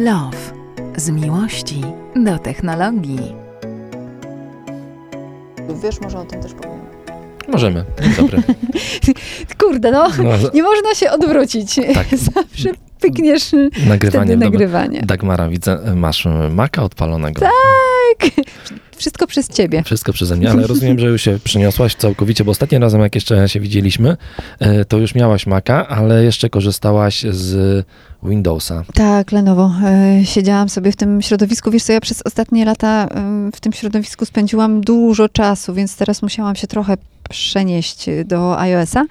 Love. Z miłości do technologii. Wiesz, może o tym też powiem. Możemy. Dobry. Kurde, no, No, nie można się odwrócić. Tak. Zawsze pykniesz nagrywanie. wtedy Dobra. nagrywanie. Dagmara, widzę, masz maka odpalonego. Tak. Wszystko przez ciebie. Wszystko przeze mnie, ale rozumiem, że już się przeniosłaś całkowicie, bo ostatnim razem, jak jeszcze się widzieliśmy, e, to już miałaś maka, ale jeszcze korzystałaś z Windowsa. Tak, Lenovo. E, Siedziałam sobie w tym środowisku. Wiesz co, ja przez ostatnie lata w tym środowisku spędziłam dużo czasu, więc teraz musiałam się trochę przenieść do iOS-a.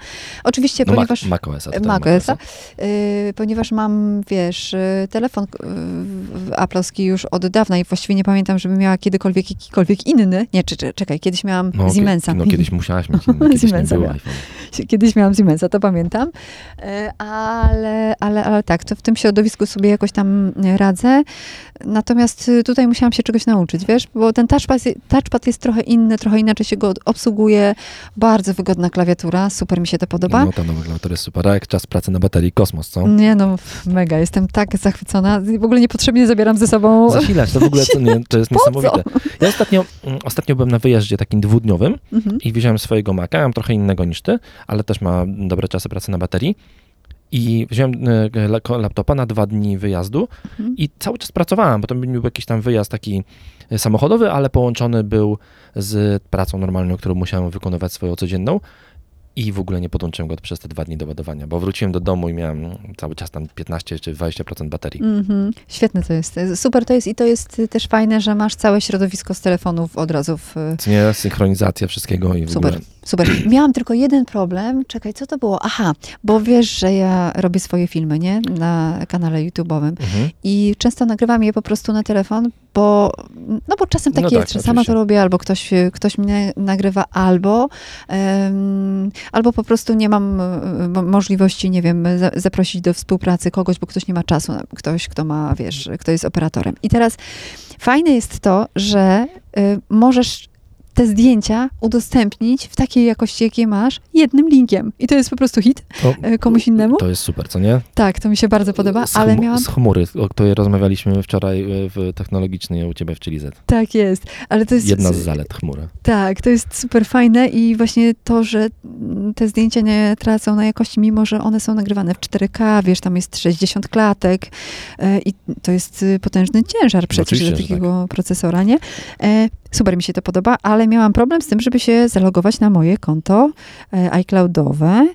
Oczywiście, No, ponieważ... Mac, macOS-a. tutaj macOS-a, macOS-a. y, ponieważ mam, wiesz, telefon y, Apple'owski już od dawna i właściwie nie pamiętam, żebym miała kiedykolwiek jakikolwiek inny. Nie, czy, czy, czekaj, kiedyś miałam No, Siemensa. No kiedyś musiałaś mieć inny, kiedyś nie Siemensa było miałam. iPhone. Kiedyś miałam Siemensa, to pamiętam. E, Ale, ale, ale tak, to w tym środowisku sobie jakoś tam radzę. Natomiast y, tutaj musiałam się czegoś nauczyć, wiesz, bo ten touchpad, touchpad jest trochę inny, trochę inaczej się go obsługuje. Bardzo wygodna klawiatura, super mi się to podoba. No ta nowa klawiatura jest super, a jak czas pracy na baterii, kosmos, co? Nie no, mega, jestem tak zachwycona. W ogóle niepotrzebnie zabieram ze sobą. Zasilać, to w ogóle to, nie, to jest niesamowite. Ja ostatnio, mm, ostatnio byłem na wyjeździe takim dwudniowym Mhm. i wziąłem swojego Maca, mam trochę innego niż ty, ale też ma dobre czasy pracy na baterii. I wziąłem e, la- laptopa na dwa dni wyjazdu Mhm. i cały czas pracowałem, bo to był jakiś tam wyjazd taki e, samochodowy, ale połączony był z pracą normalną, którą musiałem wykonywać swoją codzienną. I w ogóle nie podłączyłem go przez te dwa dni do ładowania, bo wróciłem do domu i miałem cały czas tam 15 czy 20% baterii. Mhm. Świetne to jest. Super to jest i to jest też fajne, że masz całe środowisko z telefonów od razu w... Nie, synchronizacja wszystkiego i w Super. ogóle. Super. Miałam tylko jeden problem. Czekaj, co to było? Aha, bo wiesz, że ja robię swoje filmy, nie? Na kanale YouTube'owym. Mhm. I często nagrywam je po prostu na telefon, bo, no bo czasem tak No jest, tak, że sama to robię, albo ktoś, ktoś mnie nagrywa, albo, em, albo po prostu nie mam mo- możliwości, nie wiem, za, zaprosić do współpracy kogoś, bo ktoś nie ma czasu, ktoś, kto ma, wiesz, kto jest operatorem. I teraz fajne jest to, że y, możesz te zdjęcia udostępnić w takiej jakości, jakie masz, jednym linkiem. I to jest po prostu hit To, e, komuś innemu. to jest super, co nie? Tak, to mi się bardzo podoba, z ale miałam... Z chmury, o której rozmawialiśmy wczoraj e, w technologicznej u ciebie w Chiliz. Tak jest, ale to jest... Jedna z zalet chmury. Tak, to jest super fajne i właśnie to, że te zdjęcia nie tracą na jakości, mimo że one są nagrywane w 4K, wiesz, tam jest 60 klatek e, i to jest y, potężny ciężar przecież do takiego procesora, nie? Super mi się to podoba, ale miałam problem z tym, żeby się zalogować na moje konto e, iCloudowe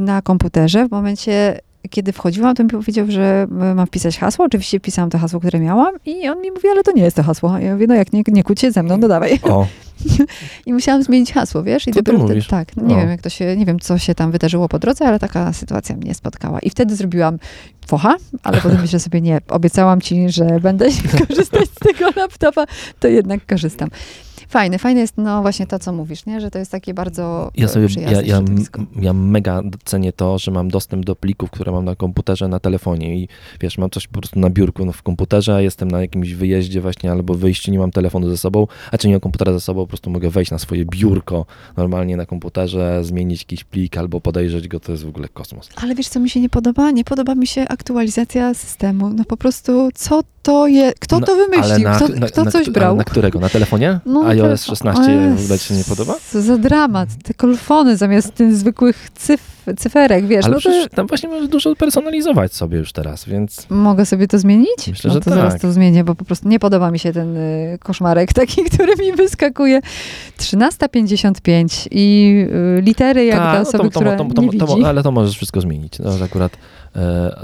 na komputerze. W momencie, kiedy wchodziłam, to mi powiedział, że e, mam wpisać hasło. Oczywiście wpisałam to hasło, które miałam i on mi mówi, ale to nie jest to hasło. Ja mówię, no jak nie, nie kłóć się ze mną, dodawaj. O, I musiałam zmienić hasło, wiesz? I Co dopiero? Wtedy, tak, nie O. wiem, jak to się, nie wiem, co się tam wydarzyło po drodze, ale taka sytuacja mnie spotkała. I wtedy zrobiłam focha, ale potem myślę sobie, nie, obiecałam ci, że będę korzystać tego laptopa, to jednak korzystam. Fajne, fajne jest no właśnie to, co mówisz, nie? Że to jest takie bardzo ja e, sobie, przyjazne ja, ja, ja mega cenię to, że mam dostęp do plików, które mam na komputerze, na telefonie i wiesz, mam coś po prostu na biurku no, w komputerze, a jestem na jakimś wyjeździe właśnie albo wyjściu, nie mam telefonu ze sobą, a czy nie mam komputera ze sobą, po prostu mogę wejść na swoje biurko normalnie na komputerze, zmienić jakiś plik albo podejrzeć go, to jest w ogóle kosmos. Ale wiesz, co mi się nie podoba? Nie podoba mi się aktualizacja systemu. No po prostu, co to jest? Kto No, to wymyślił? na, kto na, kto na, coś brał? Na którego? Na telefonie? No, iOS telefon- 16 w ogóle ci się nie podoba? Co za dramat. Te kolfony zamiast tych zwykłych cyf cyferek, wiesz. Ale no to tam właśnie możesz dużo personalizować sobie już teraz, więc mogę sobie to zmienić? Myślę, no że to zaraz tak. to zmienię, bo po prostu nie podoba mi się ten y, koszmarek taki, który mi wyskakuje. 13.55 i y, litery jak Ta, dla no osoby, to, to, to, to, nie widzi. ale to możesz wszystko zmienić. Jest akurat,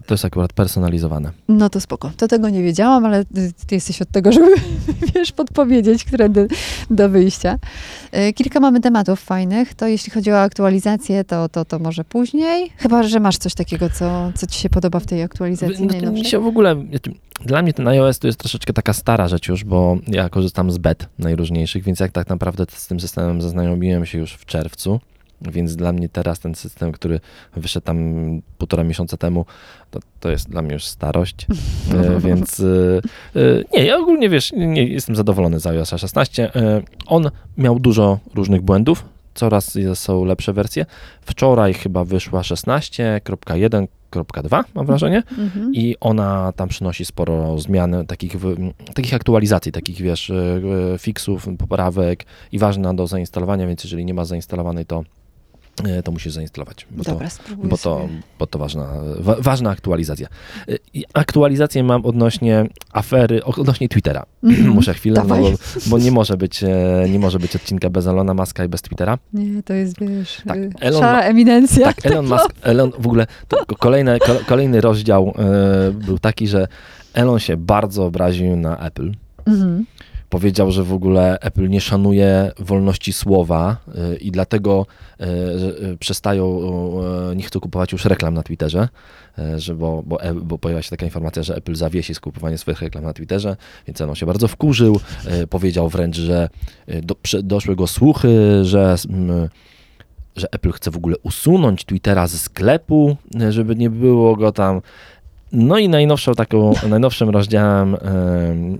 to jest akurat personalizowane. No to spoko. To tego nie wiedziałam, ale ty, jesteś od tego, żeby, wiesz, podpowiedzieć, które do, do wyjścia. E, Kilka mamy tematów fajnych. To jeśli chodzi o aktualizację, to, to, to może później. Chyba, że masz coś takiego, co, co ci się podoba w tej aktualizacji No, mi się w ogóle, dla mnie ten iOS to jest troszeczkę taka stara rzecz już, bo ja korzystam z bet najróżniejszych, więc jak tak naprawdę z tym systemem zaznajomiłem się już w czerwcu, więc dla mnie teraz ten system, który wyszedł tam półtora miesiąca temu, to, to jest dla mnie już starość, e, więc e, e, nie, ja ogólnie wiesz, nie, jestem zadowolony z iOS 16. E, on miał dużo różnych błędów, coraz są lepsze wersje. Wczoraj chyba wyszła 16.1 4.2, mam wrażenie. Mhm. I ona tam przynosi sporo zmian, takich, w- takich aktualizacji, takich wiesz, fixów, poprawek i ważna do zainstalowania, więc jeżeli nie ma zainstalowanej, to, to musisz zainstalować. Bo to, Dobra, spróbuję bo to, bo to ważna, wa, ważna aktualizacja. Y, I aktualizację mam odnośnie afery, odnośnie Twittera. Mhm. Muszę chwilę, no, bo, bo nie może być, e, nie może być odcinka bez Elona Muska i bez Twittera. Nie, to jest, wiesz, Tak, y, Elon szara eminencja. Tak, Elon Musk, Elon w ogóle, to kolejny, ko- kolejny rozdział e, był taki, że Elon się bardzo obraził na Apple. Mhm. Powiedział, że w ogóle Apple nie szanuje wolności słowa y, i dlatego y, y, przestają, nie chcą kupować już reklam na Twitterze, że bo, bo, e- bo pojawiła się taka informacja, że Apple zawiesi skupowanie swoich reklam na Twitterze, więc on się bardzo wkurzył. Powiedział wręcz, że do, doszły go słuchy, że mm, że Apple chce w ogóle usunąć Twittera ze sklepu, żeby nie było go tam. No i najnowszą taką, najnowszym rozdziałem em,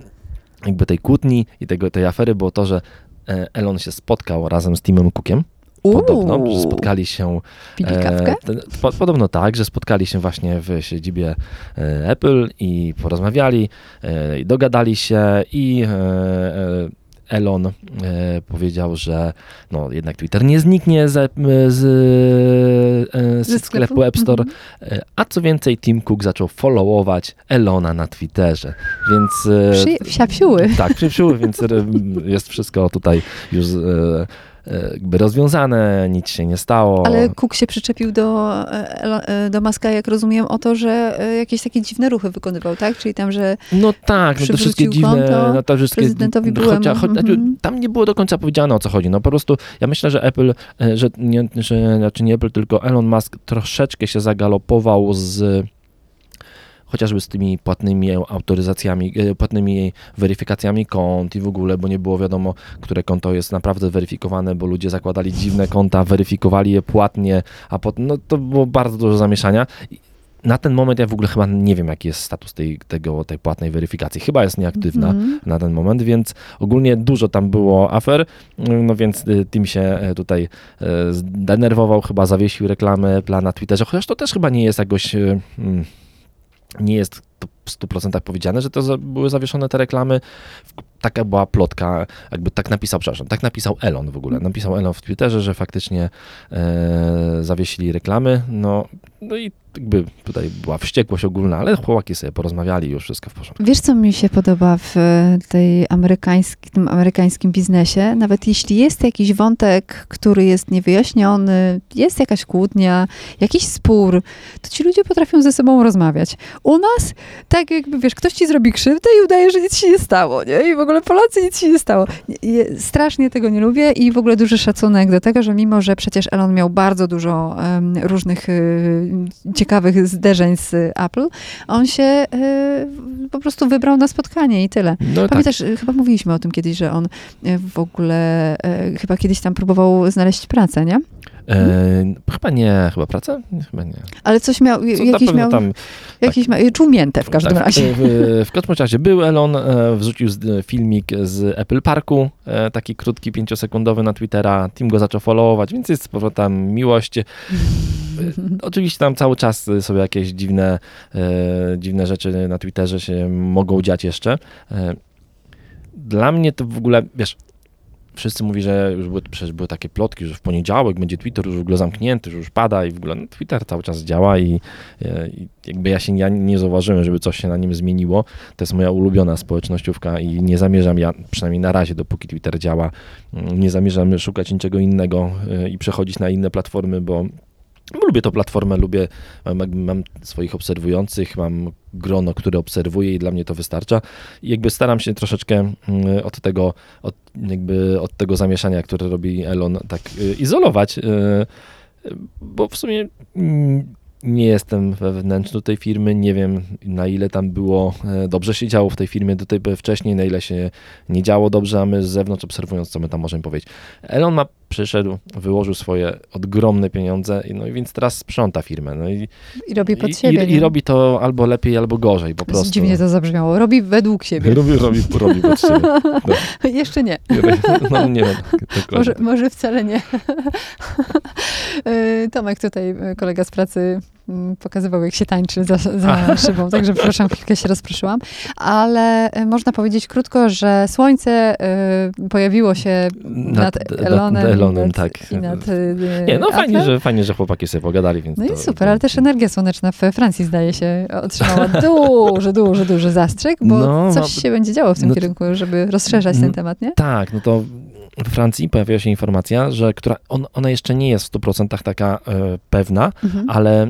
jakby tej kłótni i tego, tej afery było to, że e, Elon się spotkał razem z Timem Cookiem. Podobno, że Uuu, spotkali się. E, ten- po, podobno tak, że spotkali się właśnie w siedzibie e, Apple i porozmawiali, e, i dogadali się i e, e, Elon e, powiedział, że no, jednak Twitter nie zniknie z, z, e, z Ze sklepu? App Store, Mhm. E, A co więcej, Tim Cook zaczął followować Elona na Twitterze, więc... e, Przy- wsiapsiuły. Tak, przypsiuły, więc e, jest wszystko tutaj już e, e, jakby rozwiązane, nic się nie stało. Ale Cook się przyczepił do, e, e, do Maska, jak rozumiem, o to, że e, jakieś takie dziwne ruchy wykonywał, tak? Czyli tam, że No tak, no to wszystkie dziwne, no to wszystkie, prezydentowi chociaż, choć, znaczy, Mhm. tam nie było do końca powiedziane o co chodzi, no po prostu ja myślę, że Apple, e, że nie, że, znaczy nie Apple, tylko Elon Musk troszeczkę się zagalopował z chociażby z tymi płatnymi autoryzacjami, e, płatnymi weryfikacjami kont i w ogóle, bo nie było wiadomo, które konto jest naprawdę weryfikowane, bo ludzie zakładali dziwne konta, weryfikowali je płatnie, a potem, no to było bardzo dużo zamieszania. Na ten moment ja w ogóle chyba nie wiem, jaki jest status tej, tego, tej płatnej weryfikacji. Chyba jest nieaktywna Mhm. na ten moment, więc ogólnie dużo tam było afer, no więc y, Tim się e, tutaj e, zdenerwował, chyba zawiesił reklamę na Twitterze, chociaż to też chyba nie jest jakoś, e, mm, nie jest to w 100% powiedziane, że to były zawieszone te reklamy. Taka była plotka, jakby tak napisał, przepraszam, tak napisał Elon w ogóle. Napisał Elon w Twitterze, że faktycznie e, zawiesili reklamy, no, no i jakby tutaj była wściekłość ogólna, ale chłopaki sobie porozmawiali, już wszystko w porządku. Wiesz, co mi się podoba w e, tej amerykański, tym amerykańskim biznesie? Nawet jeśli jest jakiś wątek, który jest niewyjaśniony, jest jakaś kłótnia, jakiś spór, to ci ludzie potrafią ze sobą rozmawiać. U nas, tak jakby, wiesz, ktoś ci zrobi krzywdę i udaje, że nic się nie stało, nie? I w ogóle Polacy nic się nie stało. Strasznie tego nie lubię i w ogóle duży szacunek do tego, że mimo, że przecież Elon miał bardzo dużo em, różnych y, ciekawych zderzeń z Apple, on się y, po prostu wybrał na spotkanie i tyle. No tak. Pamiętasz, y, chyba mówiliśmy o tym kiedyś, że on w ogóle chyba kiedyś tam próbował znaleźć pracę, nie? E, chyba nie, chyba praca? Chyba nie. Ale coś miał, Co jakiś miał, tam, jakiś ma, czuł miętę w każdym tak, razie. W, w każdym razie był Elon, e, wrzucił z, filmik z Apple Parku, e, taki krótki, pięciosekundowy na Twittera. Tim go zaczął followować, więc jest z powrotem miłość. Oczywiście tam cały czas sobie jakieś dziwne, dziwne rzeczy na Twitterze się mogą dziać jeszcze. Dla mnie to w ogóle, wiesz, wszyscy mówi, że już były, przecież były takie plotki, że w poniedziałek będzie Twitter już w ogóle zamknięty, że już pada i w ogóle no, Twitter cały czas działa i, e, i jakby ja się ja nie zauważyłem, żeby coś się na nim zmieniło. To jest moja ulubiona społecznościówka i nie zamierzam ja, przynajmniej na razie, dopóki Twitter działa, mm, nie zamierzam szukać niczego innego e, i przechodzić na inne platformy, bo bo lubię tą platformę, lubię, mam, mam swoich obserwujących, mam grono, które obserwuję i dla mnie to wystarcza. I jakby staram się troszeczkę mm, od tego, od, jakby od tego zamieszania, które robi Elon, tak y, izolować, y, bo w sumie mm, nie jestem we wnętrzu tej firmy, nie wiem na ile tam było e, dobrze się działo w tej firmie do tej wcześniej, na ile się nie działo dobrze, a my z zewnątrz obserwując, co my tam możemy powiedzieć. Elon ma przyszedł, wyłożył swoje ogromne pieniądze, i no i więc teraz sprząta firmę. No i, I robi pod i, siebie. i, i robi to albo lepiej, albo gorzej po prostu. Dziwnie to zabrzmiało. Robi według siebie. Robi, robi, robi pod siebie. Jeszcze nie. No nie wiem. dokładnie. Może, może wcale nie. Y, Tomek tutaj, y, kolega z pracy, pokazywał, jak się tańczy za, za szybą, także przepraszam, chwilkę się rozproszyłam. Ale e, można powiedzieć krótko, że słońce e, pojawiło się nad, Elonem, nad Elonem i nad, tak. i nad e, Nie, no fajnie że, fajnie, że chłopaki sobie pogadali, więc No i to- super, to- ale też energia słoneczna w Francji zdaje się otrzymała duży, duży, duży zastrzyk, bo No, coś się będzie działo w tym no kierunku, żeby rozszerzać ten Mm, temat, nie? Tak, no to w Francji pojawiła się informacja, że która, on, ona jeszcze nie jest w 100% taka e, pewna, Mhm. ale e,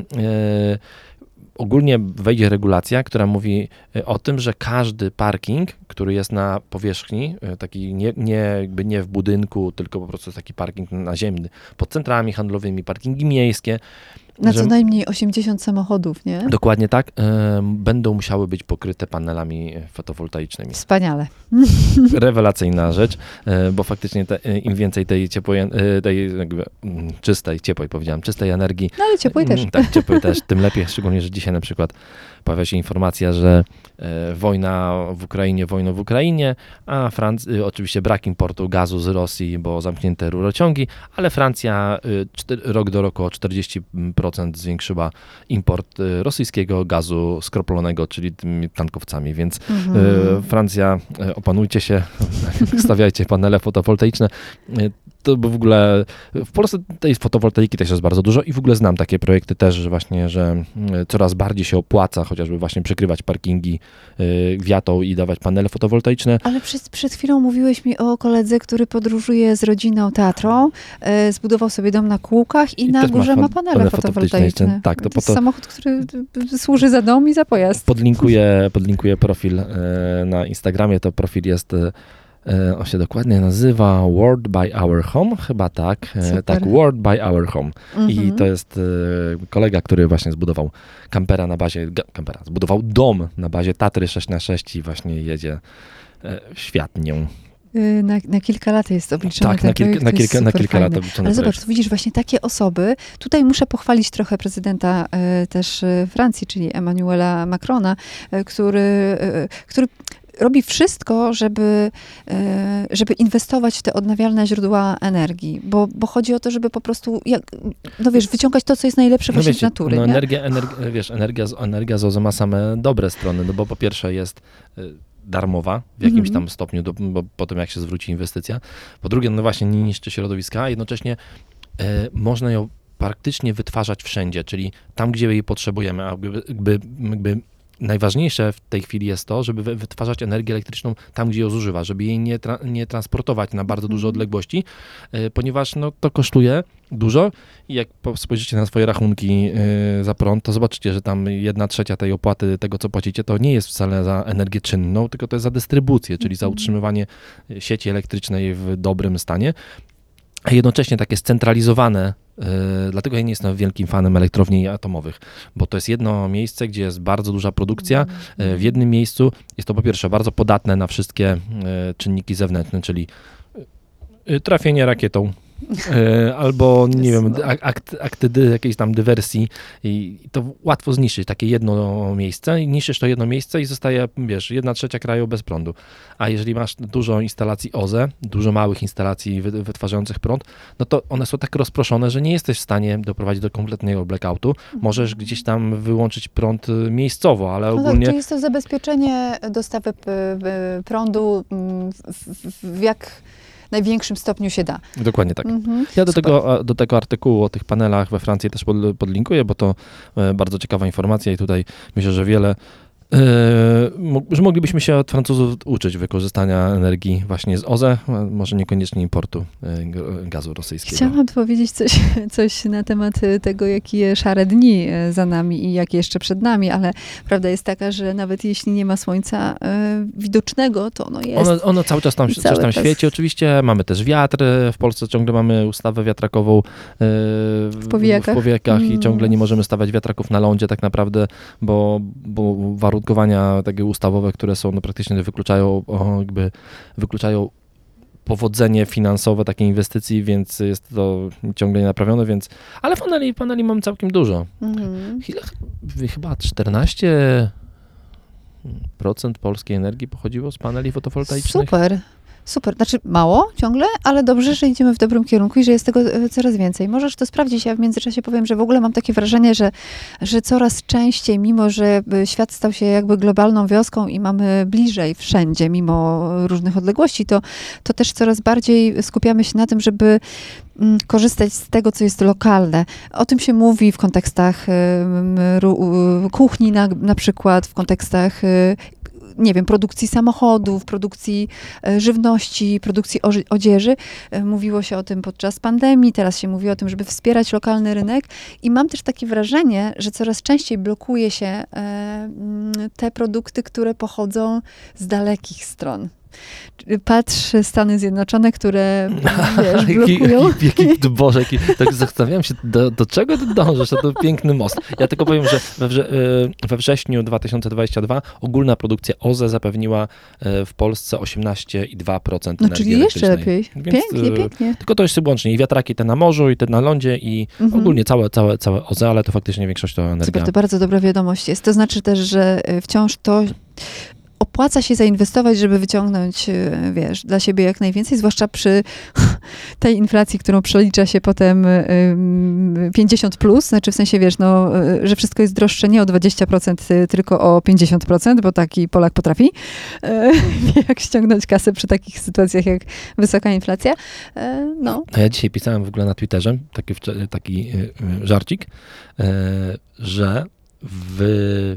ogólnie wejdzie regulacja, która mówi e, o tym, że każdy parking, który jest na powierzchni, taki nie, nie, jakby nie w budynku, tylko po prostu taki parking naziemny, pod centrami handlowymi, parkingi miejskie, Na co najmniej 80 samochodów, nie? dokładnie tak, e, będą musiały być pokryte panelami fotowoltaicznymi. Wspaniale. rewelacyjna rzecz, e, bo faktycznie te, e, im więcej tej ciepłej, tej jakby mm, czystej, ciepłej powiedziałem, czystej energii, No ale ciepłej też. mm, tak, ciepłej też, tym lepiej, szczególnie, że dzisiaj na przykład pojawia się informacja, że wojna w Ukrainie, wojna w Ukrainie, a Franc- oczywiście brak importu gazu z Rosji, bo zamknięte rurociągi, ale Francja rok do roku o 40% zwiększyła import y, rosyjskiego gazu skroplonego, czyli tymi tankowcami, więc Mhm. E, Francja, e, opanujcie się, stawiajcie panele fotowoltaiczne. Bo w ogóle w Polsce tej fotowoltaiki też jest bardzo dużo i w ogóle znam takie projekty też, że właśnie, że mm, coraz bardziej się opłaca chociażby właśnie przykrywać parkingi e, wiatą i dawać panele fotowoltaiczne. Ale przed, przed chwilą mówiłeś mi o koledze, który podróżuje z rodziną teatrą, e, zbudował sobie dom na kółkach i, I na górze ma, panele panele fotowoltaiczne. fotowoltaiczne. Tak, to to to- samochód, który y, służy za dom i za pojazd. Podlinkuję, podlinkuję profil na Instagramie, to profil jest on się dokładnie nazywa World by Our Home, chyba tak. E, Super. Tak, World by Our Home. I Mhm. to jest e, kolega, który właśnie zbudował kampera na bazie, kampera, zbudował dom na bazie Tatry 6 na 6 i właśnie jedzie e, świat nią. Y, Na, na kilka lat jest obliczony Tak, ten na kilka, projekt, na kilka, na kilka lat obliczony Ale zobacz, tu widzisz właśnie takie osoby. Tutaj muszę pochwalić trochę prezydenta e, też e, Francji, czyli Emmanuela Macrona, e, który, e, który robi wszystko, żeby, e, żeby inwestować w te odnawialne źródła energii, bo, bo chodzi o to, żeby po prostu, jak, no wiesz, wyciągać to, co jest najlepsze właśnie z wiecie, natury, no energia, energia, wiesz, energia, z- energia z OZE ma same dobre strony, no bo po pierwsze jest y, darmowa w jakimś Mhm. tam stopniu, do, bo potem jak się zwróci inwestycja. Po drugie, no właśnie nie niszczy środowiska, a jednocześnie y, można ją praktycznie wytwarzać wszędzie, czyli tam, gdzie jej potrzebujemy, a jakby, jakby najważniejsze w tej chwili jest to, żeby wy- wytwarzać energię elektryczną tam, gdzie ją zużywa, żeby jej nie, tra- nie transportować na bardzo duże Mhm. odległości, y, ponieważ no, to kosztuje dużo i jak po- spojrzycie na swoje rachunki y, za prąd, to zobaczycie, że tam jedna trzecia tej opłaty, tego co płacicie, to nie jest wcale za energię czynną, tylko to jest za dystrybucję, czyli za Mhm. utrzymywanie sieci elektrycznej w dobrym stanie. A jednocześnie takie scentralizowane, y, dlatego ja nie jestem wielkim fanem elektrowni atomowych, bo to jest jedno miejsce, gdzie jest bardzo duża produkcja. E, w jednym miejscu. Jest to po pierwsze bardzo podatne na wszystkie e, czynniki zewnętrzne, czyli e, trafienie rakietą. E, Albo, nie wiem, ak- akt, akty jakiejś tam dywersji i to łatwo zniszczyć takie jedno miejsce i niszczysz to jedno miejsce i zostaje, wiesz, jedna trzecia kraju bez prądu. A jeżeli masz dużo instalacji OZE, dużo małych instalacji wy, wytwarzających prąd, no to one są tak rozproszone, że nie jesteś w stanie doprowadzić do kompletnego blackoutu. Możesz gdzieś tam wyłączyć prąd y, miejscowo, ale No tak, ogólnie to jest to zabezpieczenie dostawy p- p- prądu mm, w, w, w jak największym stopniu się da. dokładnie tak. Mhm. Ja do Super. tego, do tego artykułu o tych panelach we Francji też pod, podlinkuję, bo to e, bardzo ciekawa informacja i tutaj myślę, że wiele, że moglibyśmy się od Francuzów uczyć wykorzystania energii właśnie z OZE, może niekoniecznie importu g- gazu rosyjskiego. Chciałam powiedzieć coś, coś na temat y, tego, jakie szare dni y, za nami i jakie jeszcze przed nami, ale prawda jest taka, że nawet jeśli nie ma słońca y, widocznego, to ono jest. Ono, ono cały czas tam, I coś cały tam czas- świeci. Oczywiście mamy też wiatr. W Polsce ciągle mamy ustawę wiatrakową w, powijakach. w powiekach i Mm. ciągle nie możemy stawiać wiatraków na lądzie tak naprawdę, bo, bo warunkowania takie ustawowe, które są, no praktycznie wykluczają o, jakby wykluczają powodzenie finansowe takiej inwestycji, więc jest to ciągle nienaprawione, więc ale paneli, paneli mam całkiem dużo. Mhm. Chyba 14 procent polskiej energii pochodziło z paneli fotowoltaicznych. Super. Super, znaczy mało ciągle, ale dobrze, że idziemy w dobrym kierunku i że jest tego e, coraz więcej. Możesz to sprawdzić, ja w międzyczasie powiem, że w ogóle mam takie wrażenie, że, że coraz częściej, mimo że e, świat stał się jakby globalną wioską i mamy bliżej wszędzie, mimo różnych odległości, to, to też coraz bardziej skupiamy się na tym, żeby mm, korzystać z tego, co jest lokalne. O tym się mówi w kontekstach kuchni na, na przykład, w kontekstach y, nie wiem, produkcji samochodów, produkcji e, żywności, produkcji odzieży. E, mówiło się o tym podczas pandemii, teraz się mówi o tym, żeby wspierać lokalny rynek i mam też takie wrażenie, że coraz częściej blokuje się e, te produkty, które pochodzą z dalekich stron. Patrz Stany Zjednoczone, które wiesz, blokują. Jaki, jaki, jaki, Boże, jaki, tak zastanawiam się, do, do czego ty dążysz? To piękny most. Ja tylko powiem, że we, wrze, we wrześniu 2022 ogólna produkcja OZE zapewniła e, w Polsce 18,2% No czyli jeszcze lepiej. Więc, pięknie, e, pięknie. Tylko to jest łącznie. I wiatraki te na morzu, i te na lądzie, i mhm. ogólnie całe, całe, całe OZE, ale to faktycznie większość to energia. Super, to bardzo dobra wiadomość jest. To znaczy też, że e, wciąż to opłaca się zainwestować, żeby wyciągnąć, e, wiesz, dla siebie jak najwięcej, zwłaszcza przy tej inflacji, którą przelicza się potem 50 plus, znaczy w sensie, wiesz, no, e, że wszystko jest droższe nie o 20%, e, tylko o 50%, bo taki Polak potrafi, jak ściągnąć kasę przy takich sytuacjach jak wysoka inflacja. No. A ja dzisiaj pisałem w ogóle na Twitterze taki, taki żarcik, że w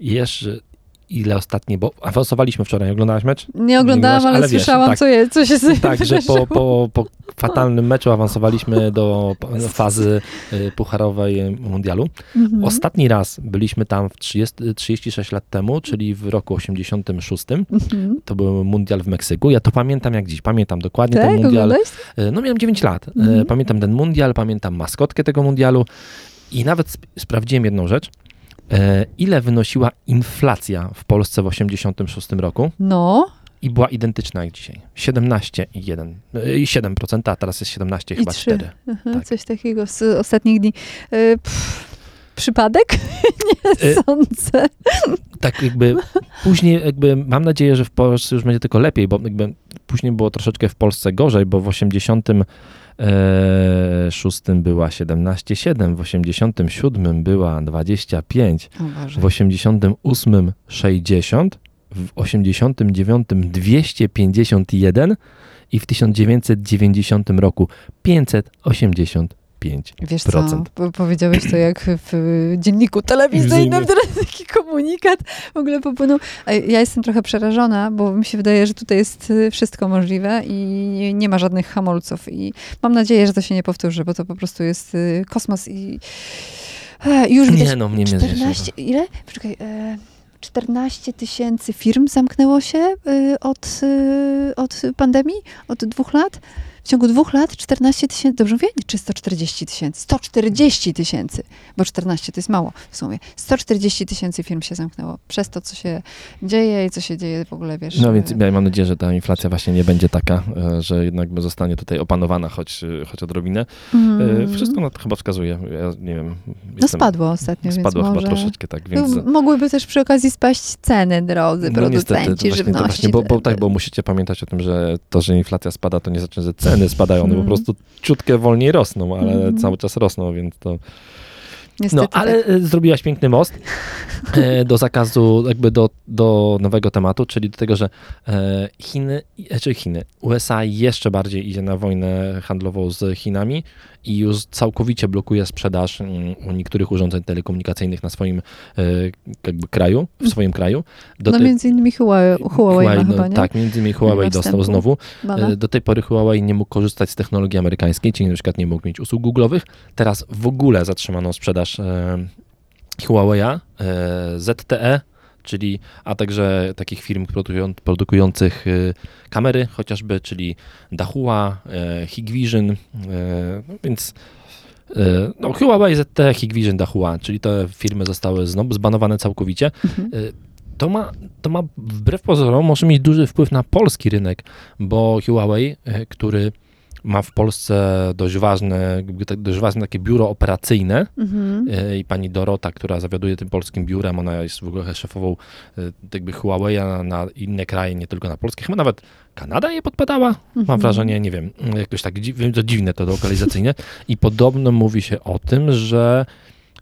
jeszcze ile ostatnie, bo awansowaliśmy wczoraj, oglądałaś mecz? Nie oglądałam, ale, ale, słyszałam, tak, co, je, co się Tak, że po, po, po fatalnym meczu awansowaliśmy do fazy y, pucharowej mundialu. Mhm. Ostatni raz byliśmy tam w 30, 36 lat temu, czyli w roku 86. Mhm. To był mundial w Meksyku. Ja to pamiętam jak dziś. Pamiętam dokładnie tak, ten mundial. Y, no miałem 9 lat. Y, mhm. Pamiętam ten mundial, pamiętam maskotkę tego mundialu i nawet sp sprawdziłem jedną rzecz. E, ile wynosiła inflacja w Polsce w 1986 roku? No. I była identyczna jak dzisiaj. 17,1. E, I 7%, a teraz jest 17, I chyba 3. 4. Aha, tak. Coś takiego z ostatnich dni. E, pff, przypadek? Nie sądzę. Tak jakby później jakby mam nadzieję, że w Polsce już będzie tylko lepiej, bo jakby później było troszeczkę w Polsce gorzej, bo w 80 e, szóstym była 17,7, w 87 była 25, w 88 60, w 89 251 i w 1990 roku 580 5%. Wiesz co, powiedziałeś to jak w dzienniku telewizyjnym, teraz taki komunikat w ogóle popłynął. Ja jestem trochę przerażona, bo mi się wydaje, że tutaj jest y, wszystko możliwe i nie ma żadnych hamulców i mam nadzieję, że to się nie powtórzy, bo to po prostu jest y, kosmos i już widać nie, no, nie 14, ile? Poczekaj, e, 14 tysięcy firm zamknęło się y, od, od pandemii, od dwóch lat w ciągu dwóch lat 14 tysięcy, dobrze mówię? Czy 140 tysięcy? 140 tysięcy, bo 14 to jest mało w sumie. 140 tysięcy firm się zamknęło przez to, co się dzieje i co się dzieje w ogóle, wiesz. No więc ja mam nadzieję, że ta inflacja właśnie nie będzie taka, e, że jednak zostanie tutaj opanowana choć, e, choć odrobinę. Mm. Wszystko na to chyba wskazuje. Ja nie wiem. No spadło ostatnio, Spadło chyba może... troszeczkę, tak. Więc... No, mogłyby też przy okazji spaść ceny, drodzy no, producenci niestety, żywności. Właśnie, bo, bo, tak, bo musicie pamiętać o tym, że to, że inflacja spada, to nie znaczy, że ceny ceny spadają, one po mhm. prostu ciutkę wolniej rosną, ale mm. cały czas rosną, więc to... Niestety no, ale tak. zrobiłaś piękny most e, do zakazu, jakby do, do nowego tematu, czyli do tego, że e, Chiny, czy Chiny, USA jeszcze bardziej idzie na wojnę handlową z Chinami i już całkowicie blokuje sprzedaż mm, niektórych urządzeń telekomunikacyjnych na swoim e, jakby kraju, w swoim kraju. Do no tej, między innymi Huawei, Huawei, Huawei no, chyba, nie? Tak, między innymi Huawei dostał znowu. Bala. Do tej pory Huawei nie mógł korzystać z technologii amerykańskiej, czyli na przykład nie mógł mieć usług Google'owych. Teraz w ogóle zatrzymano sprzedaż e, Huawei'a, e, ZTE, czyli a także takich firm produkujących y, kamery chociażby, czyli Dahua, e, Hikvision, e, no więc e, no, Huawei, ZTE, Hikvision, Dahua, czyli te firmy zostały znowu zbanowane całkowicie. Mhm. To ma, to ma wbrew pozorom może mieć duży wpływ na polski rynek, bo Huawei, który ma w Polsce dość ważne, tak, dość ważne takie biuro operacyjne Mhm. e, i pani Dorota, która zawiaduje tym polskim biurem, ona jest w ogóle szefową e, jakby Huawei na, na inne kraje, nie tylko na polskie. Chyba nawet Kanada je podpadała, mam Mhm. wrażenie, nie wiem, jakoś tak dziw, to dziwne to lokalizacyjnie. I podobno mówi się o tym, że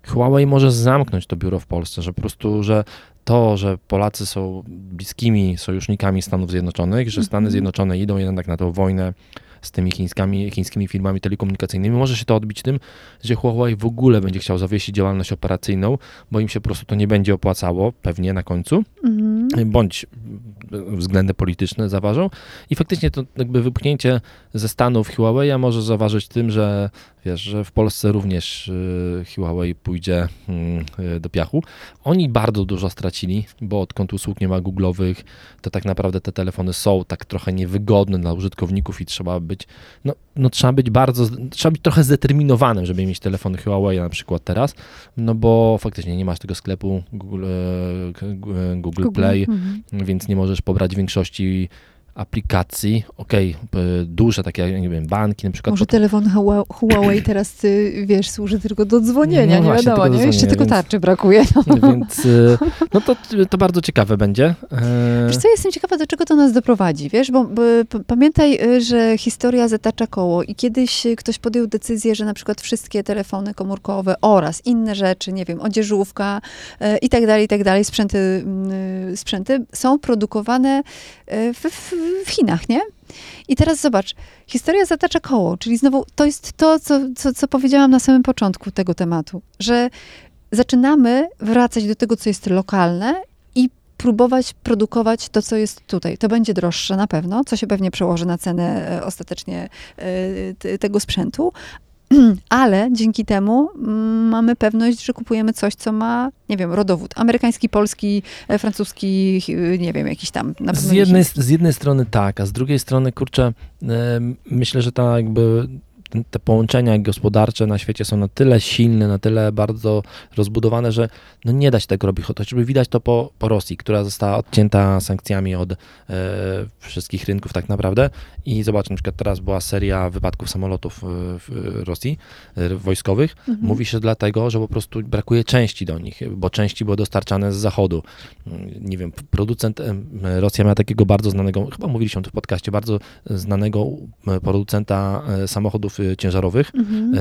Huawei może zamknąć to biuro w Polsce, że po prostu, że to, że Polacy są bliskimi sojusznikami Stanów Zjednoczonych, że Stany Mhm. Zjednoczone idą jednak na tę wojnę z tymi chińskimi, chińskimi firmami telekomunikacyjnymi, może się to odbić tym, że Huawei w ogóle będzie chciał zawiesić działalność operacyjną, bo im się po prostu to nie będzie opłacało, pewnie na końcu, Mhm. bądź względy polityczne zaważą. I faktycznie to jakby wypchnięcie ze Stanów Huawei może zaważyć tym, że wiesz, że w Polsce również y, Huawei pójdzie mm, y, do piachu. Oni bardzo dużo stracili, bo odkąd usług nie ma googlowych, to tak naprawdę te telefony są tak trochę niewygodne dla użytkowników i trzeba być, no, no trzeba być bardzo, trzeba być trochę zdeterminowanym, żeby mieć telefony Huawei na przykład teraz, no bo faktycznie nie masz tego sklepu Google, Google, Google Play, Mhm. więc nie możesz pobrać większości aplikacji. Okej, p- duże takie, jak nie wiem, banki na przykład. Może telefon Hua- Huawei teraz, y, wiesz, służy tylko do dzwonienia, No nie właśnie, wiadomo, nie? Jeszcze tylko więc- tarczy brakuje. No. Więc y, no to, to bardzo ciekawe będzie. E, Wiesz co, jestem ciekawa, do czego to nas doprowadzi, wiesz, bo, pamiętaj, y, że historia zatacza koło i kiedyś ktoś podjął decyzję, że na przykład wszystkie telefony komórkowe oraz inne rzeczy, nie wiem, odzieżówka i tak dalej, i tak dalej, sprzęty, mm, sprzęty są produkowane w, w, w Chinach, nie? I teraz zobacz, historia zatacza koło, czyli znowu to jest to, co, co, co powiedziałam na samym początku tego tematu, że zaczynamy wracać do tego, co jest lokalne i próbować produkować to, co jest tutaj. To będzie droższe na pewno, co się pewnie przełoży na cenę e, ostatecznie e, tego sprzętu, ale dzięki temu mm, mamy pewność, że kupujemy coś, co ma, nie wiem, rodowód amerykański, polski, e, francuski, nie wiem, jakiś tam. Z jednej, z jednej strony tak, a z drugiej strony, kurczę, myślę, że ta jakby te połączenia gospodarcze na świecie są na tyle silne, na tyle bardzo rozbudowane, że no nie da się tego robić. Chociażby widać to po, po Rosji, która została odcięta sankcjami od e, wszystkich rynków tak naprawdę. I zobacz, na przykład teraz była seria wypadków samolotów e, w Rosji e, wojskowych. Mhm. Mówi się dlatego, że po prostu brakuje części do nich, bo części były dostarczane z zachodu. Nie wiem, producent, Rosja miała takiego bardzo znanego, chyba mówiliśmy tym w podcaście, bardzo znanego e, producenta samochodów ciężarowych, Mhm. e,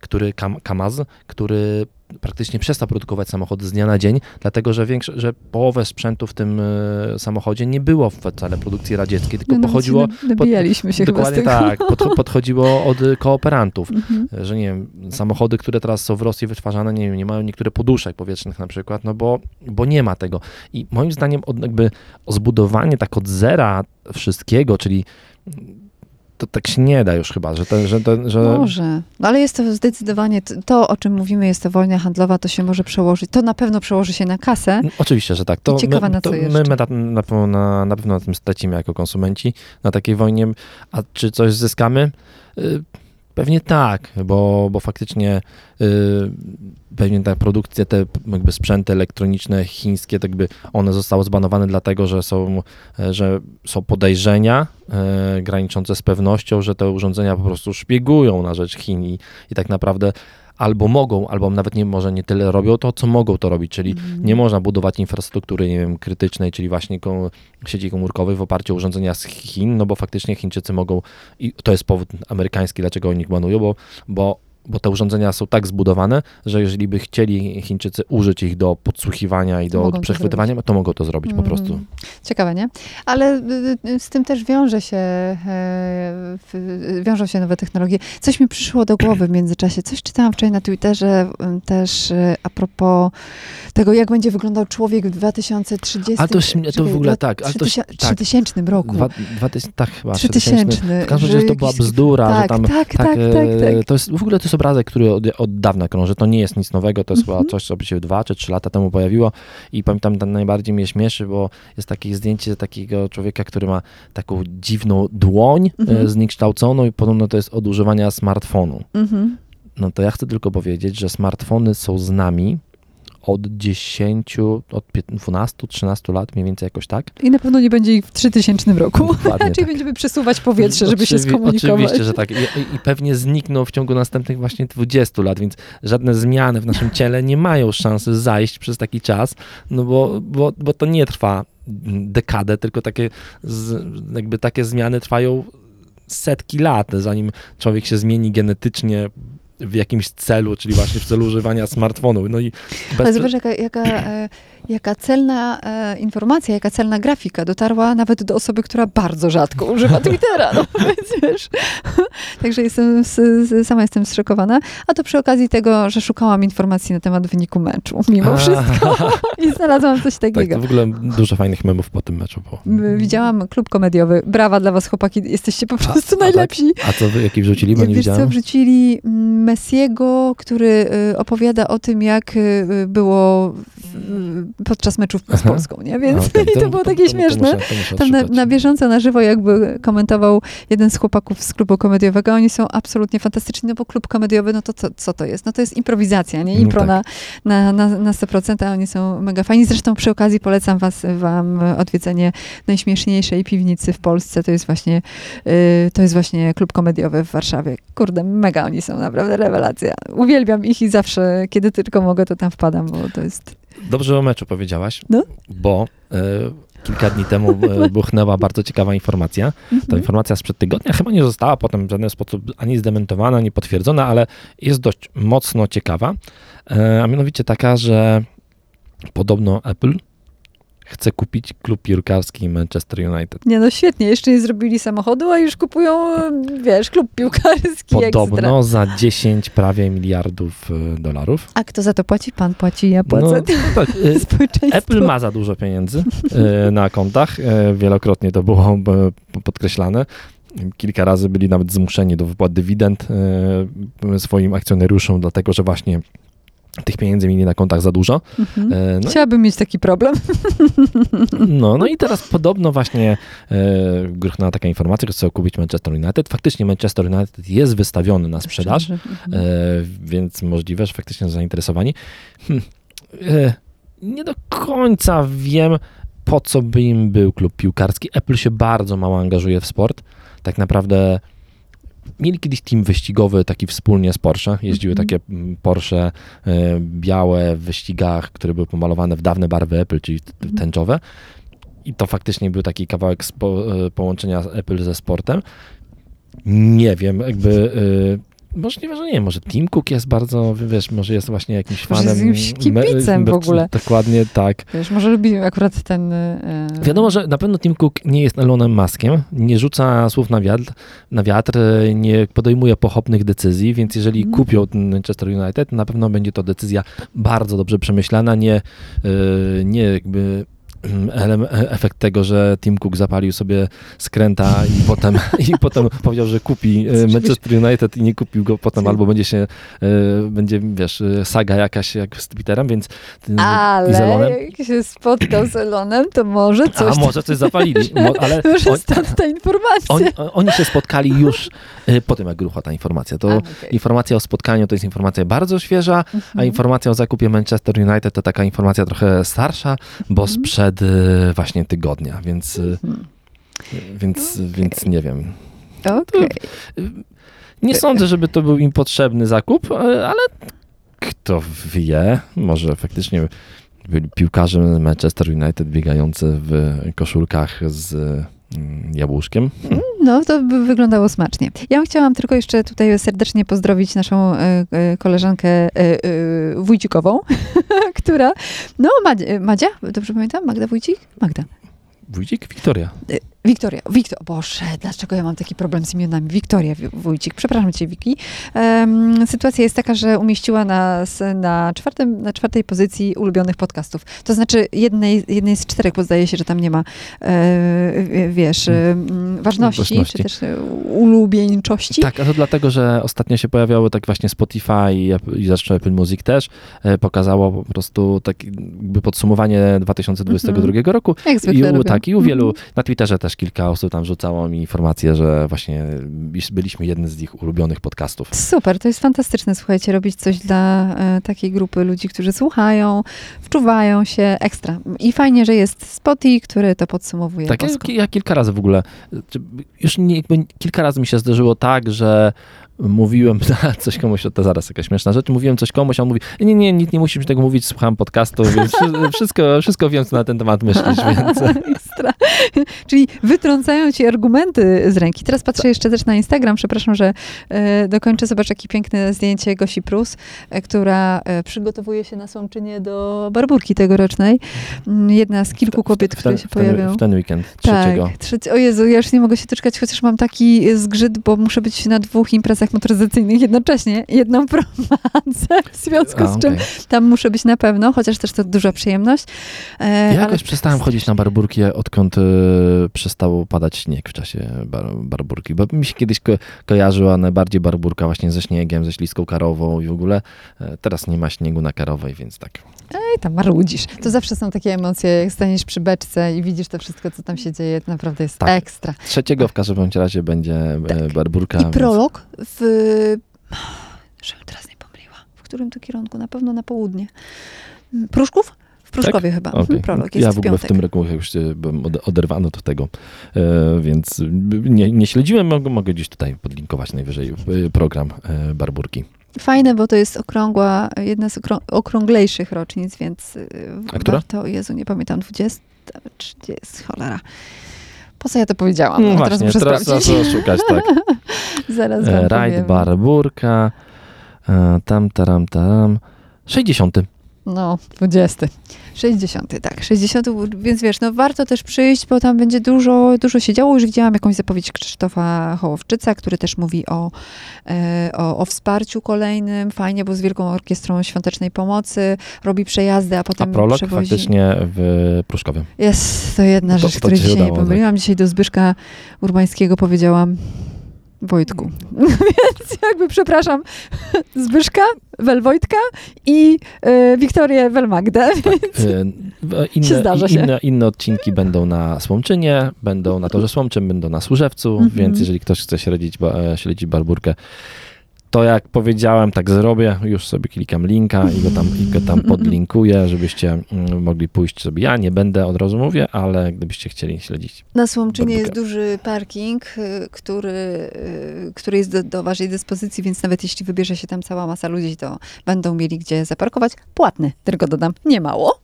który, Kam, Kamaz, który praktycznie przestał produkować samochody z dnia na dzień, dlatego że, większo- że połowę sprzętu w tym e, samochodzie nie było wcale produkcji radzieckiej, tylko No, nawet pochodziło, się Nabijaliśmy się chyba z dokładnie tak, pod, podchodziło od e, kooperantów Mhm. że nie wiem, samochody, które teraz są w Rosji wytwarzane, nie wiem, nie mają niektóre poduszek powietrznych na przykład, no bo, bo nie ma tego. I moim zdaniem od, jakby zbudowanie tak od zera wszystkiego, czyli to tak się nie da już chyba, że, te, że, te, że Może. No ale jest to zdecydowanie, to o czym mówimy, jest to wojna handlowa, to się może przełożyć, to na pewno przełoży się na kasę. No, Oczywiście, że tak. To I ciekawa, my, na co to jeszcze. my, my na, na, na, na pewno na tym stracimy jako konsumenci, na takiej wojnie. A czy coś zyskamy? Pewnie tak, bo, bo faktycznie y, pewnie ta produkcja, te jakby sprzęty elektroniczne chińskie, tak jakby one zostały zbanowane dlatego, że są, e, że są podejrzenia e, graniczące z pewnością, że te urządzenia po prostu szpiegują na rzecz Chin i, i tak naprawdę albo mogą, albo nawet nie może nie tyle robią to, co mogą to robić, czyli Mhm. nie można budować infrastruktury, nie wiem, krytycznej, czyli właśnie ko- sieci komórkowej w oparciu o urządzenia z Chin, no bo faktycznie Chińczycy mogą, i to jest powód amerykański, dlaczego oni ich banują, bo, bo, bo te urządzenia są tak zbudowane, że jeżeli by chcieli Chińczycy użyć ich do podsłuchiwania i To do to przechwytywania, to mogą to zrobić po Mhm. prostu. Ciekawe, nie? Ale y, y, z tym też wiąże się, e, w- wiążą się nowe technologie. Coś mi przyszło do głowy w międzyczasie. Coś czytałam wczoraj na Twitterze y, też y, a propos tego, jak będzie wyglądał człowiek w 2030. Ale to to w ogóle tak, to trzytysia- tak. 3000 roku. Dwa, dwa tak chyba, 3000. 3000. W każdym razie to była bzdura, tak, że tam tak, tak, Tak, tak, e, tak. to jest w ogóle to jest obrazek, który od, od dawna krąży. To nie jest nic nowego, to jest Mhm. chyba coś, co by się dwa czy trzy lata temu pojawiło. I pamiętam, tam najbardziej mnie śmieszy, bo jest takie zdjęcie takiego człowieka, który ma taką dziwną dłoń Mhm. e, zniekształconą i podobno to jest od używania smartfonu. Mhm. No to ja chcę tylko powiedzieć, że smartfony są z nami od 10, od 12, 13 lat, mniej więcej jakoś tak. I na pewno nie będzie ich w 3000 roku. Dokładnie Czyli tak. będziemy przesuwać powietrze, żeby się Oczywi- skomunikować. Oczywiście, że tak. I, i- pewnie znikną w ciągu następnych właśnie 20 lat, więc żadne zmiany w naszym ciele nie mają szansy zajść przez taki czas, no bo, bo, bo to nie trwa dekadę, tylko takie, jakby takie zmiany trwają setki lat, zanim człowiek się zmieni genetycznie w jakimś celu, czyli właśnie w celu używania smartfonu. No i bez... Ale zobacz, jaka, jaka, e, jaka celna e, informacja, jaka celna grafika dotarła nawet do osoby, która bardzo rzadko używa Twittera. No, więc wiesz. Także jestem, s, s, sama jestem zszokowana. A to przy okazji tego, że szukałam informacji na temat wyniku meczu, mimo wszystko. I znalazłam coś tak, takiego. to w ogóle dużo fajnych memów po tym meczu było. Widziałam klub komediowy. Brawa dla was, chłopaki. Jesteście po prostu a tak? najlepsi. A co wy, jaki wrzucili, bo nie Wiesz co, widziałem? wrzucili Messiego, który y, opowiada o tym, jak y, było podczas meczów z Aha. Polską, nie? Więc A, okej, i to, było takie śmieszne. To muszę, to muszę Tam na, na bieżąco, na żywo jakby komentował jeden z chłopaków z klubu komediowego. Oni są absolutnie fantastyczni, no bo klub komediowy, no to co, co to jest? No to jest improwizacja, nie? No Impro tak. na, na, na, na 100%, a oni są mega fajni. Zresztą przy okazji polecam was, wam odwiedzenie najśmieszniejszej piwnicy w Polsce. To jest właśnie, y, to jest właśnie klub komediowy w Warszawie. Kurde, mega oni są, naprawdę rewelacja. Uwielbiam ich i zawsze, kiedy tylko mogę, to tam wpadam, bo to jest... Dobrze o meczu powiedziałaś, No. bo e, kilka dni temu e, buchnęła bardzo ciekawa informacja. Ta Mhm. informacja sprzed tygodnia chyba nie została potem w żaden sposób ani zdementowana, ani potwierdzona, ale jest dość mocno ciekawa. E, a mianowicie taka, że podobno Apple chce kupić klub piłkarski Manchester United. Nie no, świetnie. Jeszcze nie zrobili samochodu, a już kupują, y, wiesz, klub piłkarski ekstra. Podobno za 10 prawie miliardów e, dolarów. A kto za to płaci? Pan płaci, ja płacę. No, tak. Apple ma za dużo pieniędzy e, na kontach. Wielokrotnie to było podkreślane. Kilka razy byli nawet zmuszeni do wypłat dywidend swoim akcjonariuszom, dlatego że właśnie tych pieniędzy mieli na kontach za dużo. Mhm. E, No, Chciałabym mieć taki problem. no, no i teraz podobno właśnie e, gruchnęła taka informacja, że chce kupić Manchester United. Faktycznie Manchester United jest wystawiony na sprzedaż. Mhm. E, więc możliwe, że faktycznie są zainteresowani. Hm, e, nie do końca wiem, po co by im był klub piłkarski. Apple się bardzo mało angażuje w sport. Tak naprawdę mieli kiedyś team wyścigowy taki wspólnie z Porsche. Jeździły Mhm. takie mm, Porsche e, białe w wyścigach, które były pomalowane w dawne barwy Apple, czyli Mhm. tęczowe. I to faktycznie był taki kawałek spo, e, połączenia Apple ze sportem. Nie wiem, jakby. Możliwe, że nie. Może Tim Cook jest bardzo, wiesz, może jest właśnie jakimś Może jest fanem. jakimś kibicem w ogóle. Dokładnie tak. Wiesz, może lubi akurat ten... e, Wiadomo, że na pewno Tim Cook nie jest Elonem Muskiem, nie rzuca słów na wiatr, na wiatr nie podejmuje pochopnych decyzji, więc jeżeli Mhm. kupią ten Manchester United, na pewno będzie to decyzja bardzo dobrze przemyślana, nie, e, nie jakby mm, efekt tego, że Tim Cook zapalił sobie skręta i potem, i potem powiedział, że kupi e, Manchester United i nie kupił go potem, albo będzie się, e, będzie, wiesz, e, saga jakaś jak z Twitterem, więc e, i z Ale Elonem. jak się spotkał z Elonem, to może coś... A może coś zapalili, Mo, ale Może on, stąd ta informacja. oni, oni się spotkali już po tym, jak ruchła ta informacja. To A, okej. informacja o spotkaniu to jest informacja bardzo świeża, a Mhm. informacja o zakupie Manchester United to taka informacja trochę starsza, bo Mhm. sprzed właśnie tygodnia, więc, y, Mhm. więc, więc nie wiem. Okej. Nie sądzę, żeby to był im potrzebny zakup, y, ale kto wie, może faktycznie byli piłkarze Manchester United biegający w koszulkach z jabłuszkiem. No, to by wyglądało smacznie. Ja chciałam tylko jeszcze tutaj serdecznie pozdrowić naszą e, e, koleżankę e, Wójcikową, która, no Madzia, dobrze pamiętam? Magda Wójcik? Magda. Wójcik? Wiktoria. Wiktoria, Wiktor, Boże, dlaczego ja mam taki problem z imionami? Wiktoria Wi- Wójcik, przepraszam cię Wiki. Em, sytuacja jest taka, że umieściła nas na, czwartym, na czwartej pozycji ulubionych podcastów. To znaczy jednej, jednej z czterech, bo zdaje się, że tam nie ma, e, wiesz, e, ważności, Ważności. czy też e, ulubieńczości. Tak, a to dlatego, że ostatnio się pojawiały tak właśnie Spotify i, i zresztą Apple Music też e, pokazało po prostu takie jakby podsumowanie 2022 Mhm. roku. Jak I zwykle u, robią. tak, i u wielu, Mhm. na Twitterze też też kilka osób tam rzucało mi informację, że właśnie byliśmy jednym z ich ulubionych podcastów. Super, to jest fantastyczne, słuchajcie, robić coś dla e, takiej grupy ludzi, którzy słuchają, wczuwają się, ekstra. I fajnie, że jest Spotify, który to podsumowuje. Tak, ja, ja kilka razy w ogóle, już nie, jakby kilka razy mi się zdarzyło tak, że mówiłem coś komuś, to zaraz jakaś śmieszna rzecz, mówiłem coś komuś, a on mówi, nie, nie, nic nie musisz mi tego mówić, słucham podcastu, więc wszy- wszystko, wszystko wiem, co na ten temat myślisz, więc... Czyli wytrącają ci argumenty z ręki. Teraz patrzę jeszcze też na Instagram, przepraszam, że e, dokończę. Zobacz, jakie piękne zdjęcie Gosi Prus, e, która e, przygotowuje się na Słomczynie do barburki tegorocznej. Mm, Jedna z kilku kobiet, w które się pojawią. w ten weekend, trzeciego. Tak, trzeci, o Jezu, ja już nie mogę się doczekać, chociaż mam taki zgrzyt, bo muszę być na dwóch imprezach motoryzacyjnych jednocześnie. Jedną prowadzę, w związku z czym okej. tam muszę być na pewno, chociaż też to duża przyjemność. E, Ja ale- jakoś przestałem chodzić na barburki, odkąd e, przestał padać śnieg w czasie bar, barburki, bo mi się kiedyś ko kojarzyła najbardziej barburka właśnie ze śniegiem, ze śliską karową i w ogóle e, teraz nie ma śniegu na karowej, więc tak. I tam marudzisz. To zawsze są takie emocje, jak staniesz przy beczce i widzisz to wszystko, co tam się dzieje, to naprawdę jest Tak. ekstra. Trzeciego w każdym razie będzie e, Tak. barburka. I więc- prolog w... Żebym teraz nie pomyliła. W którym to kierunku? Na pewno na południe. Pruszków? W Pruszkowie chyba. Okej. Mhm, Prolog jest ja w w ogóle w piątek. tym roku już e, byłem ode- oderwany od tego, e, więc nie, nie śledziłem, mogę, mogę gdzieś tutaj podlinkować najwyżej e, program e, barburki. Fajne, bo to jest okrągła, jedna z okrą- okrąglejszych rocznic, więc y, A która? warto, Jezu, nie pamiętam, 20, 30, cholera. Po co ja to powiedziałam? No No, teraz właśnie, muszę teraz sprawdzić. szukać, tak. Zaraz wam E, Rajd barburka, e, tam, taram, tam. 60. No, 20. 60, tak. 60, więc wiesz, no warto też przyjść, bo tam będzie dużo, dużo się działo. Już widziałam jakąś zapowiedź Krzysztofa Hołowczyca, który też mówi o, e, o, o wsparciu kolejnym. Fajnie, bo z Wielką Orkiestrą Świątecznej Pomocy robi przejazdy, a A potem prolog przewozi. faktycznie w Pruszkowie. Jest to jedna To- rzecz, to której dzisiaj nie udało, tak. pomyliłam. Dzisiaj do Zbyszka Urbańskiego powiedziałam Wojtku. Więc jakby przepraszam Zbyszka, Welwojtka i y, Wiktorię Welmagdę. E, w- Inne, zdarza się. inne, inne odcinki będą na Słomczynie, będą na Torze Słomczym, będą na Służewcu, Mhm. więc jeżeli ktoś chce śledzić, ba- e, śledzić barburkę, to jak powiedziałem, tak zrobię. Już sobie klikam linka i go tam, i go tam podlinkuję, żebyście mm, mogli pójść sobie. Ja nie będę, od razu mówię, ale gdybyście chcieli śledzić. Na Słomczynie jest duży parking, y, który, y, który jest do, do waszej dyspozycji, więc nawet jeśli wybierze się tam cała masa ludzi, to będą mieli gdzie zaparkować. Płatny, tylko dodam, nie mało.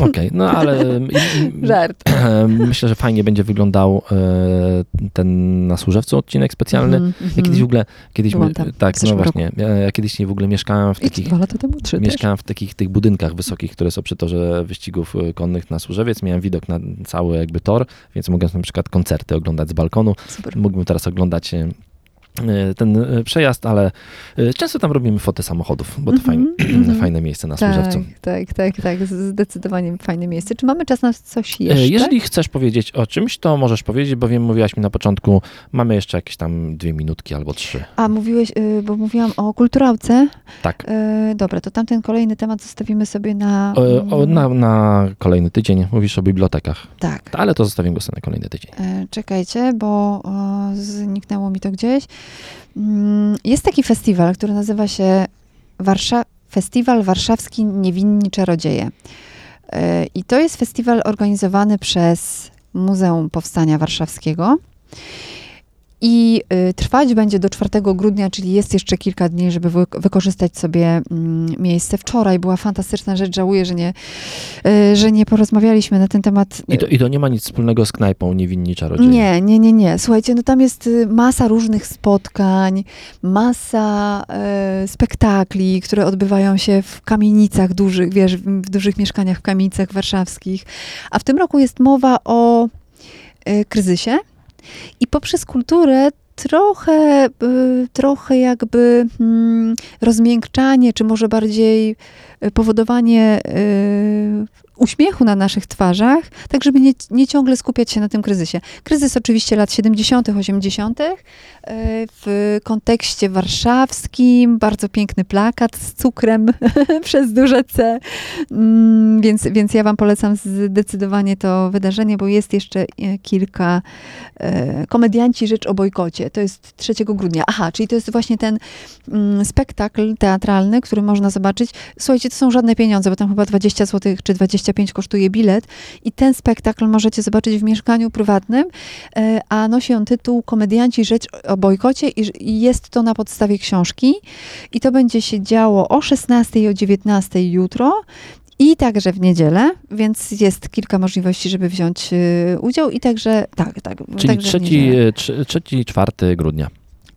Okej, no ale mm, Żart. myślę, że fajnie będzie wyglądał e, ten na Służewcu odcinek specjalny. Mhm, Ja mhm. kiedyś w ogóle, kiedyś, tam tak, no właśnie, ja, ja kiedyś nie w ogóle mieszkałem w I takich, dwa lata temu, trzy też. mieszkałem w takich tych budynkach wysokich, które są przy torze wyścigów y, konnych na Służewiec. Miałem widok na cały jakby tor, więc mogłem na przykład koncerty oglądać z balkonu. Super. Mógłbym teraz oglądać y, ten y, przejazd, ale y, często tam robimy foty samochodów, bo to fajne, mhm. fajne miejsce na Tak, Służewcu. tak, tak, tak. Zdecydowanie fajne miejsce. Czy mamy czas na coś E, jeszcze? Jeżeli chcesz powiedzieć o czymś, to możesz powiedzieć, bo wiem, mówiłaś mi na początku, mamy jeszcze jakieś tam dwie minutki albo trzy. A mówiłeś, y, bo mówiłam o kulturałce. Tak. Y, Dobra, to tamten kolejny temat zostawimy sobie na... O, o, mm, na, na kolejny tydzień mówisz o bibliotekach, Tak. ale to zostawimy go sobie na kolejny tydzień. E, Czekajcie, bo zniknęło mi to gdzieś. Mm, Jest taki festiwal, który nazywa się Warsza- Festiwal Warszawski Niewinni Czarodzieje. E, I to jest festiwal organizowany przez Muzeum Powstania Warszawskiego. I y, trwać będzie do 4 grudnia, czyli jest jeszcze kilka dni, żeby wy, wykorzystać sobie mm, miejsce. Wczoraj była fantastyczna rzecz, żałuję, że nie, y, że nie porozmawialiśmy na ten temat. I to, I to nie ma nic wspólnego z knajpą Niewinni Czarodzieje. Nie, nie, nie, nie. Słuchajcie, no tam jest y, masa różnych spotkań, masa e, spektakli, które odbywają się w kamienicach dużych, wiesz, w, dużych mieszkaniach w kamienicach warszawskich. A w tym roku jest mowa o kryzysie i poprzez kulturę trochę, y, trochę jakby mm, rozmiękczanie, czy może bardziej y, powodowanie y, uśmiechu na naszych twarzach, tak żeby nie, nie ciągle skupiać się na tym kryzysie. Kryzys oczywiście lat 70., 80., y, w kontekście warszawskim, bardzo piękny plakat z cukrem przez duże C, Mm, więc, więc ja wam polecam zdecydowanie to wydarzenie, bo jest jeszcze e, kilka e, komedianci Rzecz o bojkocie. To jest 3 grudnia. Aha, czyli to jest właśnie ten mm, spektakl teatralny, który można zobaczyć. Słuchajcie, to są żadne pieniądze, bo tam chyba 20 zł czy 25 kosztuje bilet i ten spektakl możecie zobaczyć w mieszkaniu prywatnym, e, a nosi on tytuł Komedianci Rzecz o bojkocie i, jest to na podstawie książki i to będzie się działo o 16 i o 19 jutro i także w niedzielę, więc jest kilka możliwości, żeby wziąć y, udział i także, tak, tak. Czyli także w trzeci, niedzielę. trze- trzeci, czwarty grudnia.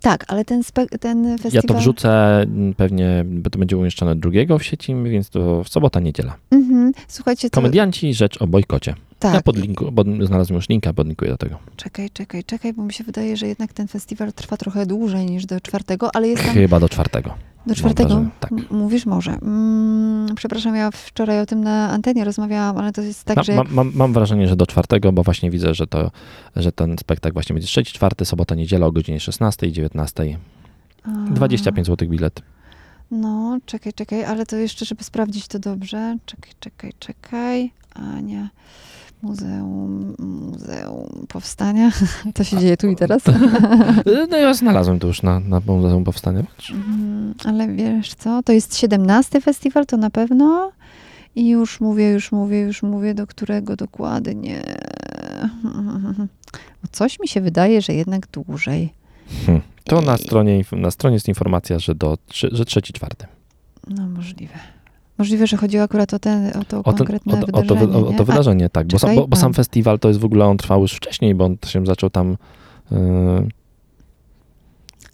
Tak, ale ten, ten festiwal... Ja to wrzucę mm, pewnie, bo to będzie umieszczone drugiego w sieci, więc to w sobota, niedziela. Mhm. Słuchajcie, to... Komedianci, rzecz o bojkocie. Tak, Ja podlinku, bo znalazłem już linka, podlinkuję do tego. czekaj, czekaj, czekaj, bo mi się wydaje, że jednak ten festiwal trwa trochę dłużej niż do czwartego, ale jest tam... Chyba do czwartego. Do czwartego? wrażenie, tak. Mówisz może. Mm, przepraszam, ja wczoraj o tym na antenie rozmawiałam, ale to jest tak, że... ma, mam, mam wrażenie, że do czwartego, bo właśnie widzę, że, to, że ten spektakl właśnie będzie trzeci, czwarty, sobota, niedziela o godzinie 16 i 19. A, 25 zł bilet. No, czekaj, czekaj, ale to jeszcze, żeby sprawdzić to dobrze. Czekaj, czekaj, czekaj. Ania, Muzeum, Muzeum Powstania. Co się dzieje tu i teraz? No ja znalazłem to już na, na Muzeum Powstania. Mhm, Ale wiesz co, to jest 17 festiwal, to na pewno. I już mówię, już mówię, już mówię, do którego dokładnie. Bo Coś mi się wydaje, że jednak dłużej. Hmm. To na stronie, na stronie jest informacja, że, do, że trzeci, czwarty. No możliwe. Możliwe, że chodzi akurat o, ten, o to O, ten, konkretne o, to- o, wydarzenie. to, wy- o to wydarzenie, tak. Bo, sam, bo, bo sam a. festiwal to jest w ogóle, on trwał już wcześniej, bo on się zaczął tam... Yy,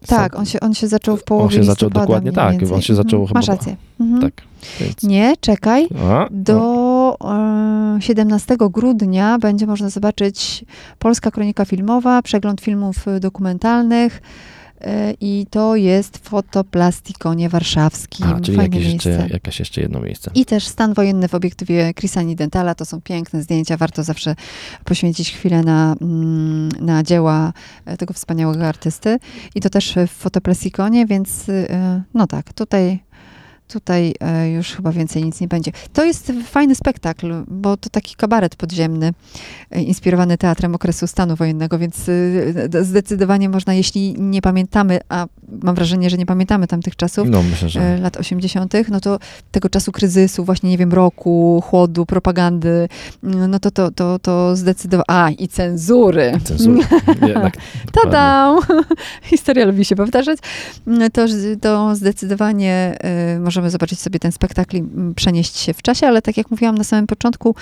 A, tak, on się, on się zaczął w połowie On się zaczął dokładnie tak, więcej. on się zaczął Mhm, chyba- Masz rację. Mhm. Tak. Więc, Nie, czekaj. a, Do no, e, 17 grudnia będzie można zobaczyć Polska Kronika Filmowa, przegląd filmów e, dokumentalnych e, i to jest w Fotoplastikone Warszawskim. a, czyli Fajne jakieś miejsce. jeszcze, jakaś jeszcze jedno miejsce. I też stan wojenny w obiektywie Chrisa Nidentala. To są piękne zdjęcia. Warto zawsze poświęcić chwilę na, mm, na dzieła e, tego wspaniałego artysty. I to też w Fotoplasikonie, więc e, no tak, tutaj, tutaj e, już chyba więcej nic nie będzie. To jest fajny spektakl, bo to taki kabaret podziemny, e, inspirowany teatrem okresu stanu wojennego, więc e, zdecydowanie można, jeśli nie pamiętamy, a mam wrażenie, że nie pamiętamy tamtych czasów, No myślę, że... lat 80., no to tego czasu kryzysu, właśnie nie wiem, roku, chłodu, propagandy, mm, no to to, to, to zdecydowanie. A, i cenzury. Cenzura. Jednak. Tadam! Historia lubi się powtarzać. To, to zdecydowanie y, możemy zobaczyć sobie ten spektakl i mm, przenieść się w czasie, ale tak jak mówiłam na samym początku,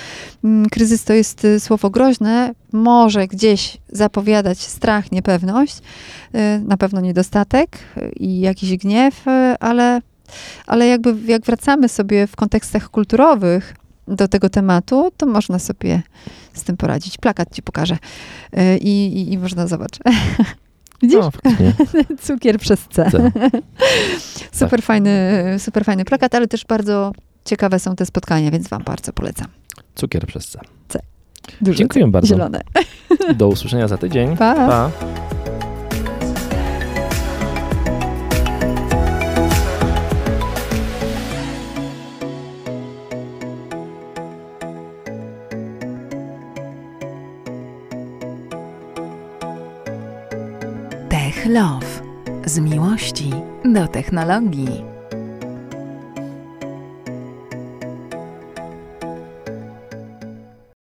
mm, kryzys to jest y, słowo groźne, może gdzieś zapowiadać strach, niepewność, y, na pewno niedostatek y, i jakiś gniew, ale, ale jakby jak wracamy sobie w kontekstach kulturowych do tego tematu, to można sobie z tym poradzić. Plakat ci pokażę i, i, i można zobaczyć. Widzisz? No. Cukier przez C. C. Super, fajny, super fajny plakat, ale też bardzo ciekawe są te spotkania, więc wam bardzo polecam. Cukier przez C. Duże Dziękuję bardzo. Zielone. Do usłyszenia za tydzień. Pa. pa. Tech Love. Z miłości do technologii.